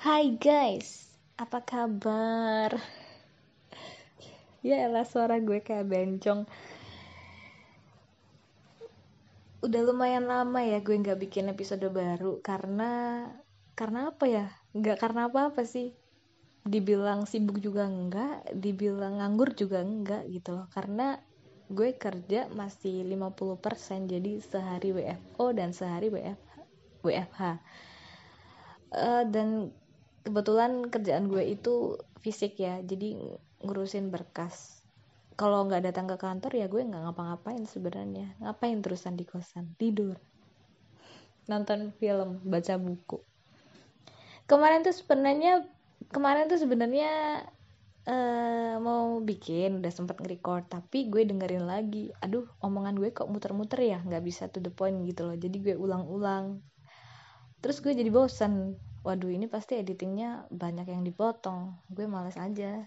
Hai guys, apa kabar? ya elah suara gue kayak bencong. Udah lumayan lama ya gue nggak bikin episode baru karena karena apa ya? Nggak karena apa-apa sih. Dibilang sibuk juga enggak, dibilang nganggur juga enggak gitu loh. Karena gue kerja masih 50% jadi sehari WFO dan sehari WFH. WFH. Uh, dan kebetulan kerjaan gue itu fisik ya jadi ngurusin berkas. Kalau nggak datang ke kantor ya gue nggak ngapa-ngapain sebenarnya. Ngapain terusan di kosan? Tidur. Nonton film baca buku. Kemarin tuh sebenarnya kemarin tuh sebenarnya uh, mau bikin udah sempet nge-record tapi gue dengerin lagi. Aduh omongan gue kok muter-muter ya? Nggak bisa to the point gitu loh. Jadi gue ulang-ulang. Terus gue jadi bosan waduh ini pasti editingnya banyak yang dipotong. Gue males aja.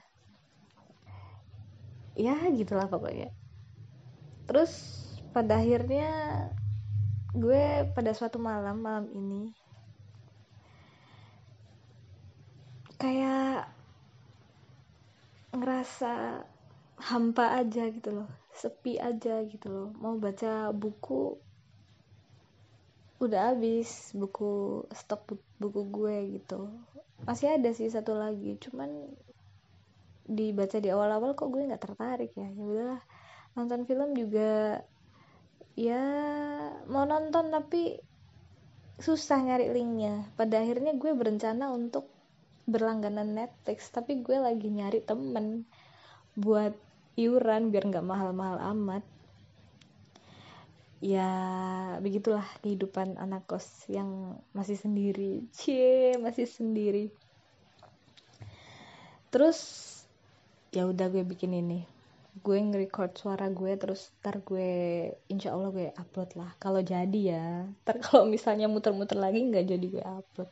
Ya gitulah pokoknya. Terus pada akhirnya gue pada suatu malam malam ini kayak ngerasa hampa aja gitu loh. Sepi aja gitu loh. Mau baca buku udah habis buku stok buku gue gitu. Masih ada sih satu lagi cuman dibaca di awal-awal kok gue nggak tertarik ya. Ya udahlah nonton film juga ya mau nonton tapi susah nyari linknya. Pada akhirnya gue berencana untuk berlangganan Netflix tapi gue lagi nyari temen buat iuran biar nggak mahal-mahal amat ya begitulah kehidupan anak kos yang masih sendiri. Cie masih sendiri. Terus ya udah gue bikin ini. Gue nge-record suara gue terus ntar gue insya Allah gue upload lah. Kalau jadi ya ntar kalau misalnya muter-muter lagi nggak jadi gue upload.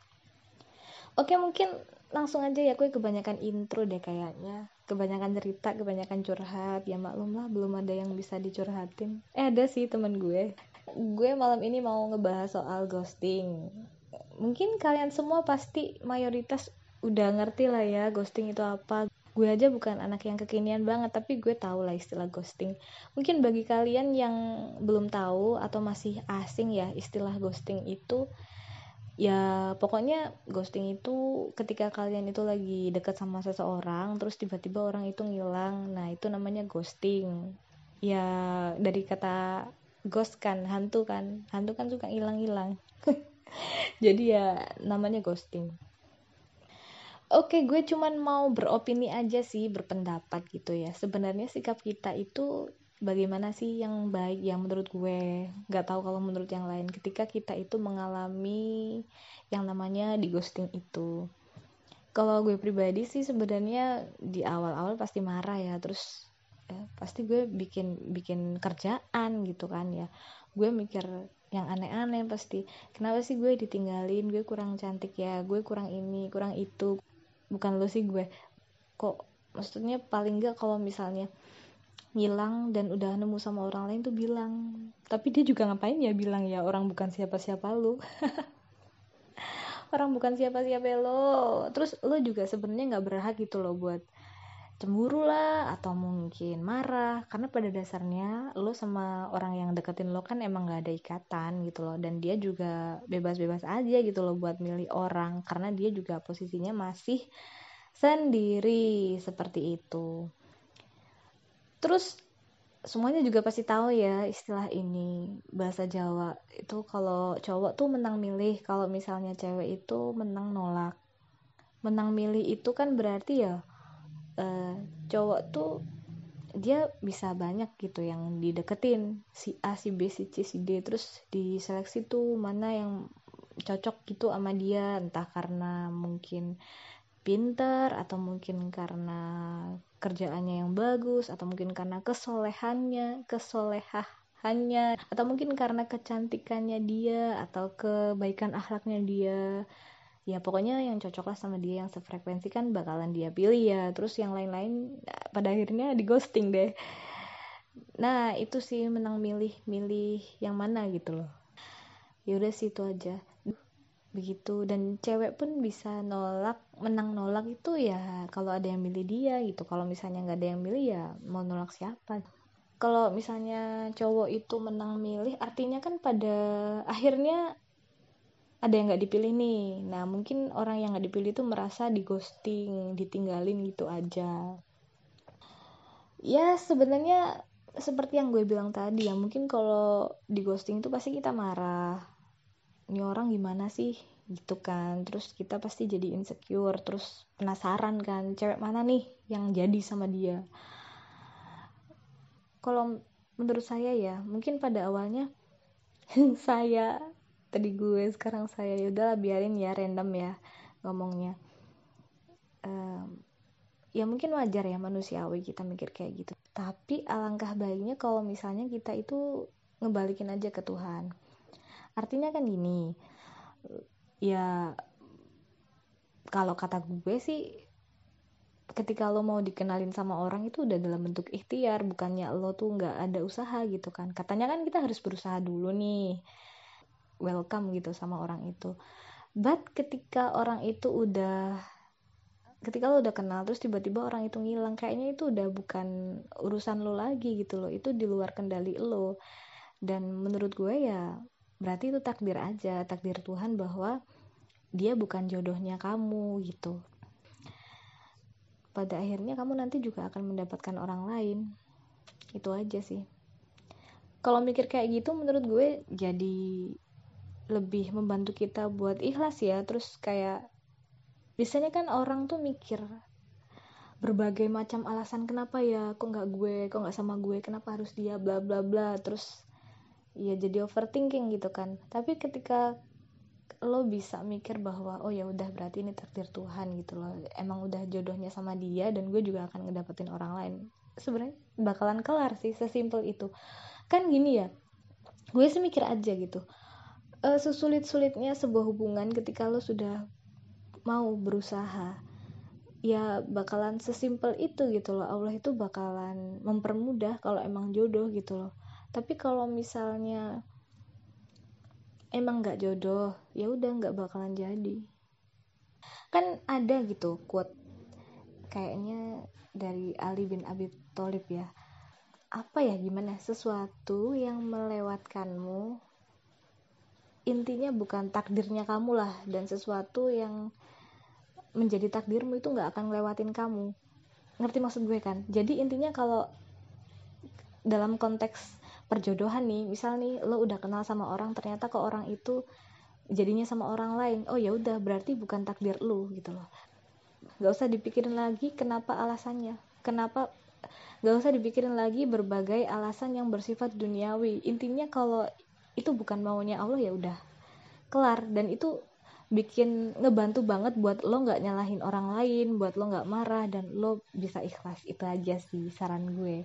Oke mungkin langsung aja ya gue kebanyakan intro deh kayaknya. Kebanyakan cerita kebanyakan curhat. Ya maklum lah belum ada yang bisa dicurhatin. Eh ada sih temen gue. Gue malam ini mau ngebahas soal ghosting. Mungkin kalian semua pasti mayoritas udah ngerti lah ya ghosting itu apa. Gue aja bukan anak yang kekinian banget tapi gue tahu lah istilah ghosting. Mungkin bagi kalian yang belum tahu atau masih asing ya istilah ghosting itu ya pokoknya ghosting itu ketika kalian itu lagi dekat sama seseorang terus tiba-tiba orang itu ngilang. Nah itu namanya ghosting. Ya dari kata ghost kan hantu kan. Hantu kan suka hilang-hilang jadi ya namanya ghosting. Oke, gue cuman mau beropini aja sih, berpendapat gitu ya. Sebenarnya sikap kita itu bagaimana sih yang baik yang menurut gue? Nggak tahu kalau menurut yang lain. Ketika kita itu mengalami yang namanya di ghosting itu. Kalau gue pribadi sih sebenarnya di awal-awal pasti marah ya. Terus ya, pasti gue bikin bikin kerjaan gitu kan ya. Gue mikir yang aneh-aneh pasti. Kenapa sih gue ditinggalin? Gue kurang cantik ya. Gue kurang ini kurang itu. Bukan lo sih gue. Kok maksudnya paling nggak kalau misalnya ngilang dan udah nemu sama orang lain tuh bilang. Tapi dia juga ngapain ya bilang ya orang bukan siapa-siapa lu. Orang bukan siapa-siapa lo. Terus lo juga sebenarnya nggak berhak gitu loh buat cemburu lah atau mungkin marah. Karena pada dasarnya lo sama orang yang deketin lo kan emang gak ada ikatan gitu loh. Dan dia juga bebas-bebas aja gitu loh buat milih orang. Karena dia juga posisinya masih sendiri. Seperti itu terus semuanya juga pasti tahu ya istilah ini. Bahasa Jawa itu kalau cowok tuh menang milih. Kalau misalnya cewek itu menang nolak. Menang milih itu kan berarti ya uh, cowok tuh dia bisa banyak gitu yang dideketin. Si A si B si C si D. Terus diseleksi tuh mana yang cocok gitu sama dia. Entah karena mungkin pinter atau mungkin karena kerjaannya yang bagus atau mungkin karena kesolehannya kesolehahannya atau mungkin karena kecantikannya dia atau kebaikan akhlaknya dia. Ya pokoknya yang cocok lah sama dia yang sefrekuensi kan bakalan dia pilih ya. Terus yang lain-lain pada akhirnya di ghosting deh. Nah itu sih menang milih milih yang mana gitu loh. Yaudah sih itu aja begitu. Dan cewek pun bisa nolak menang nolak itu ya kalau ada yang milih dia gitu. Kalau misalnya nggak ada yang milih ya mau nolak siapa. Kalau misalnya cowok itu menang milih artinya kan pada akhirnya ada yang nggak dipilih nih. Nah mungkin orang yang nggak dipilih itu merasa di ghosting ditinggalin gitu aja. Ya sebenarnya seperti yang gue bilang tadi ya mungkin kalau di ghosting itu pasti kita marah ini orang gimana sih? Gitu kan. Terus kita pasti jadi insecure terus penasaran kan cewek mana nih yang jadi sama dia? Kalau menurut saya ya mungkin pada awalnya saya tadi gue sekarang saya yaudah biarin ya random ya ngomongnya. Um, ya mungkin wajar ya manusiawi kita mikir kayak gitu. Tapi alangkah baiknya kalau misalnya kita itu ngebalikin aja ke Tuhan artinya kan gini ya kalau kata gue sih ketika lo mau dikenalin sama orang itu udah dalam bentuk ikhtiar bukannya lo tuh nggak ada usaha gitu kan. Katanya kan kita harus berusaha dulu nih welcome gitu sama orang itu. But ketika orang itu udah ketika lo udah kenal terus tiba-tiba orang itu ngilang kayaknya itu udah bukan urusan lo lagi gitu loh. Itu di luar kendali lo. Dan menurut gue ya berarti itu takdir aja takdir Tuhan bahwa dia bukan jodohnya kamu gitu. Pada akhirnya kamu nanti juga akan mendapatkan orang lain. Itu aja sih. Kalau mikir kayak gitu menurut gue jadi lebih membantu kita buat ikhlas ya. Terus kayak biasanya kan orang tuh mikir berbagai macam alasan kenapa ya kok nggak gue kok nggak sama gue kenapa harus dia bla bla bla. Terus ya jadi overthinking gitu kan. Tapi ketika lo bisa mikir bahwa oh ya udah berarti ini takdir Tuhan gitu loh. Emang udah jodohnya sama dia dan gue juga akan ngedapetin orang lain. Sebenarnya bakalan kelar sih sesimpel itu. Kan gini ya gue sih mikir aja gitu. Uh, sesulit-sulitnya sebuah hubungan ketika lo sudah mau berusaha ya bakalan sesimpel itu gitu loh. Allah itu bakalan mempermudah kalau emang jodoh gitu loh tapi kalau misalnya emang nggak jodoh ya udah nggak bakalan jadi. Kan ada gitu quote kayaknya dari Ali bin Abi Thalib ya. Apa ya gimana? Sesuatu yang melewatkanmu intinya bukan takdirnya kamu lah dan sesuatu yang menjadi takdirmu itu nggak akan ngelewatin kamu. Ngerti maksud gue kan? Jadi intinya kalau dalam konteks perjodohan nih. Misal nih lo udah kenal sama orang ternyata ke orang itu jadinya sama orang lain. Oh ya udah berarti bukan takdir lo gitu loh. Gak usah dipikirin lagi kenapa alasannya. Kenapa gak usah dipikirin lagi berbagai alasan yang bersifat duniawi. Intinya kalau itu bukan maunya Allah ya udah kelar. Dan itu bikin ngebantu banget buat lo nggak nyalahin orang lain buat lo nggak marah dan lo bisa ikhlas. Itu aja sih saran gue.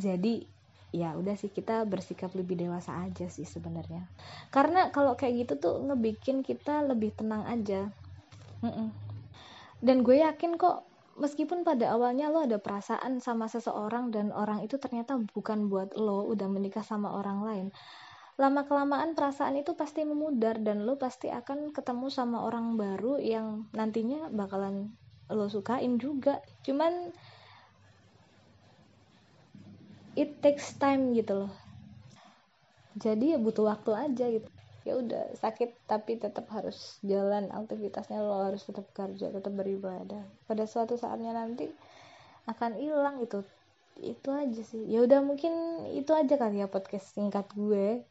Jadi ya udah sih kita bersikap lebih dewasa aja sih sebenarnya. Karena kalau kayak gitu tuh ngebikin kita lebih tenang aja. Dan gue yakin kok meskipun pada awalnya lo ada perasaan sama seseorang dan orang itu ternyata bukan buat lo udah menikah sama orang lain lama kelamaan perasaan itu pasti memudar dan lo pasti akan ketemu sama orang baru yang nantinya bakalan lo sukain juga. Cuman it takes time gitu loh. Jadi ya butuh waktu aja gitu. Ya udah sakit tapi tetap harus jalan aktivitasnya lo harus tetap kerja tetap beribadah. Pada suatu saatnya nanti akan hilang itu. Itu aja sih. Ya udah mungkin itu aja kali ya podcast singkat gue.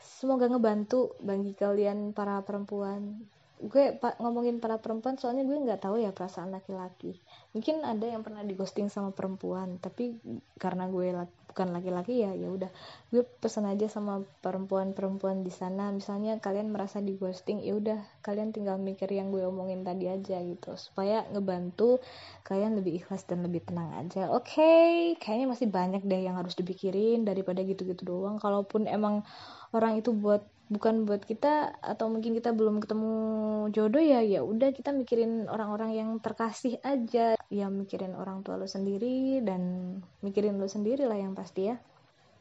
Semoga ngebantu bagi kalian para perempuan gue ngomongin para perempuan soalnya gue nggak tahu ya perasaan laki-laki. Mungkin ada yang pernah digosting sama perempuan tapi karena gue bukan laki-laki ya ya udah. Gue pesan aja sama perempuan-perempuan di sana. Misalnya kalian merasa di ghosting ya udah kalian tinggal mikir yang gue omongin tadi aja gitu. Supaya ngebantu kalian lebih ikhlas dan lebih tenang aja. Oke okay, kayaknya masih banyak deh yang harus dipikirin daripada gitu-gitu doang. Kalaupun emang orang itu buat bukan buat kita atau mungkin kita belum ketemu jodoh ya ya udah kita mikirin orang-orang yang terkasih aja. Ya mikirin orang tua lo sendiri dan mikirin lo sendiri lah yang pasti ya.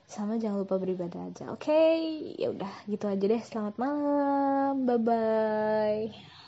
Sama jangan lupa beribadah aja oke? Okay? ya udah gitu aja deh. Selamat malam. Bye bye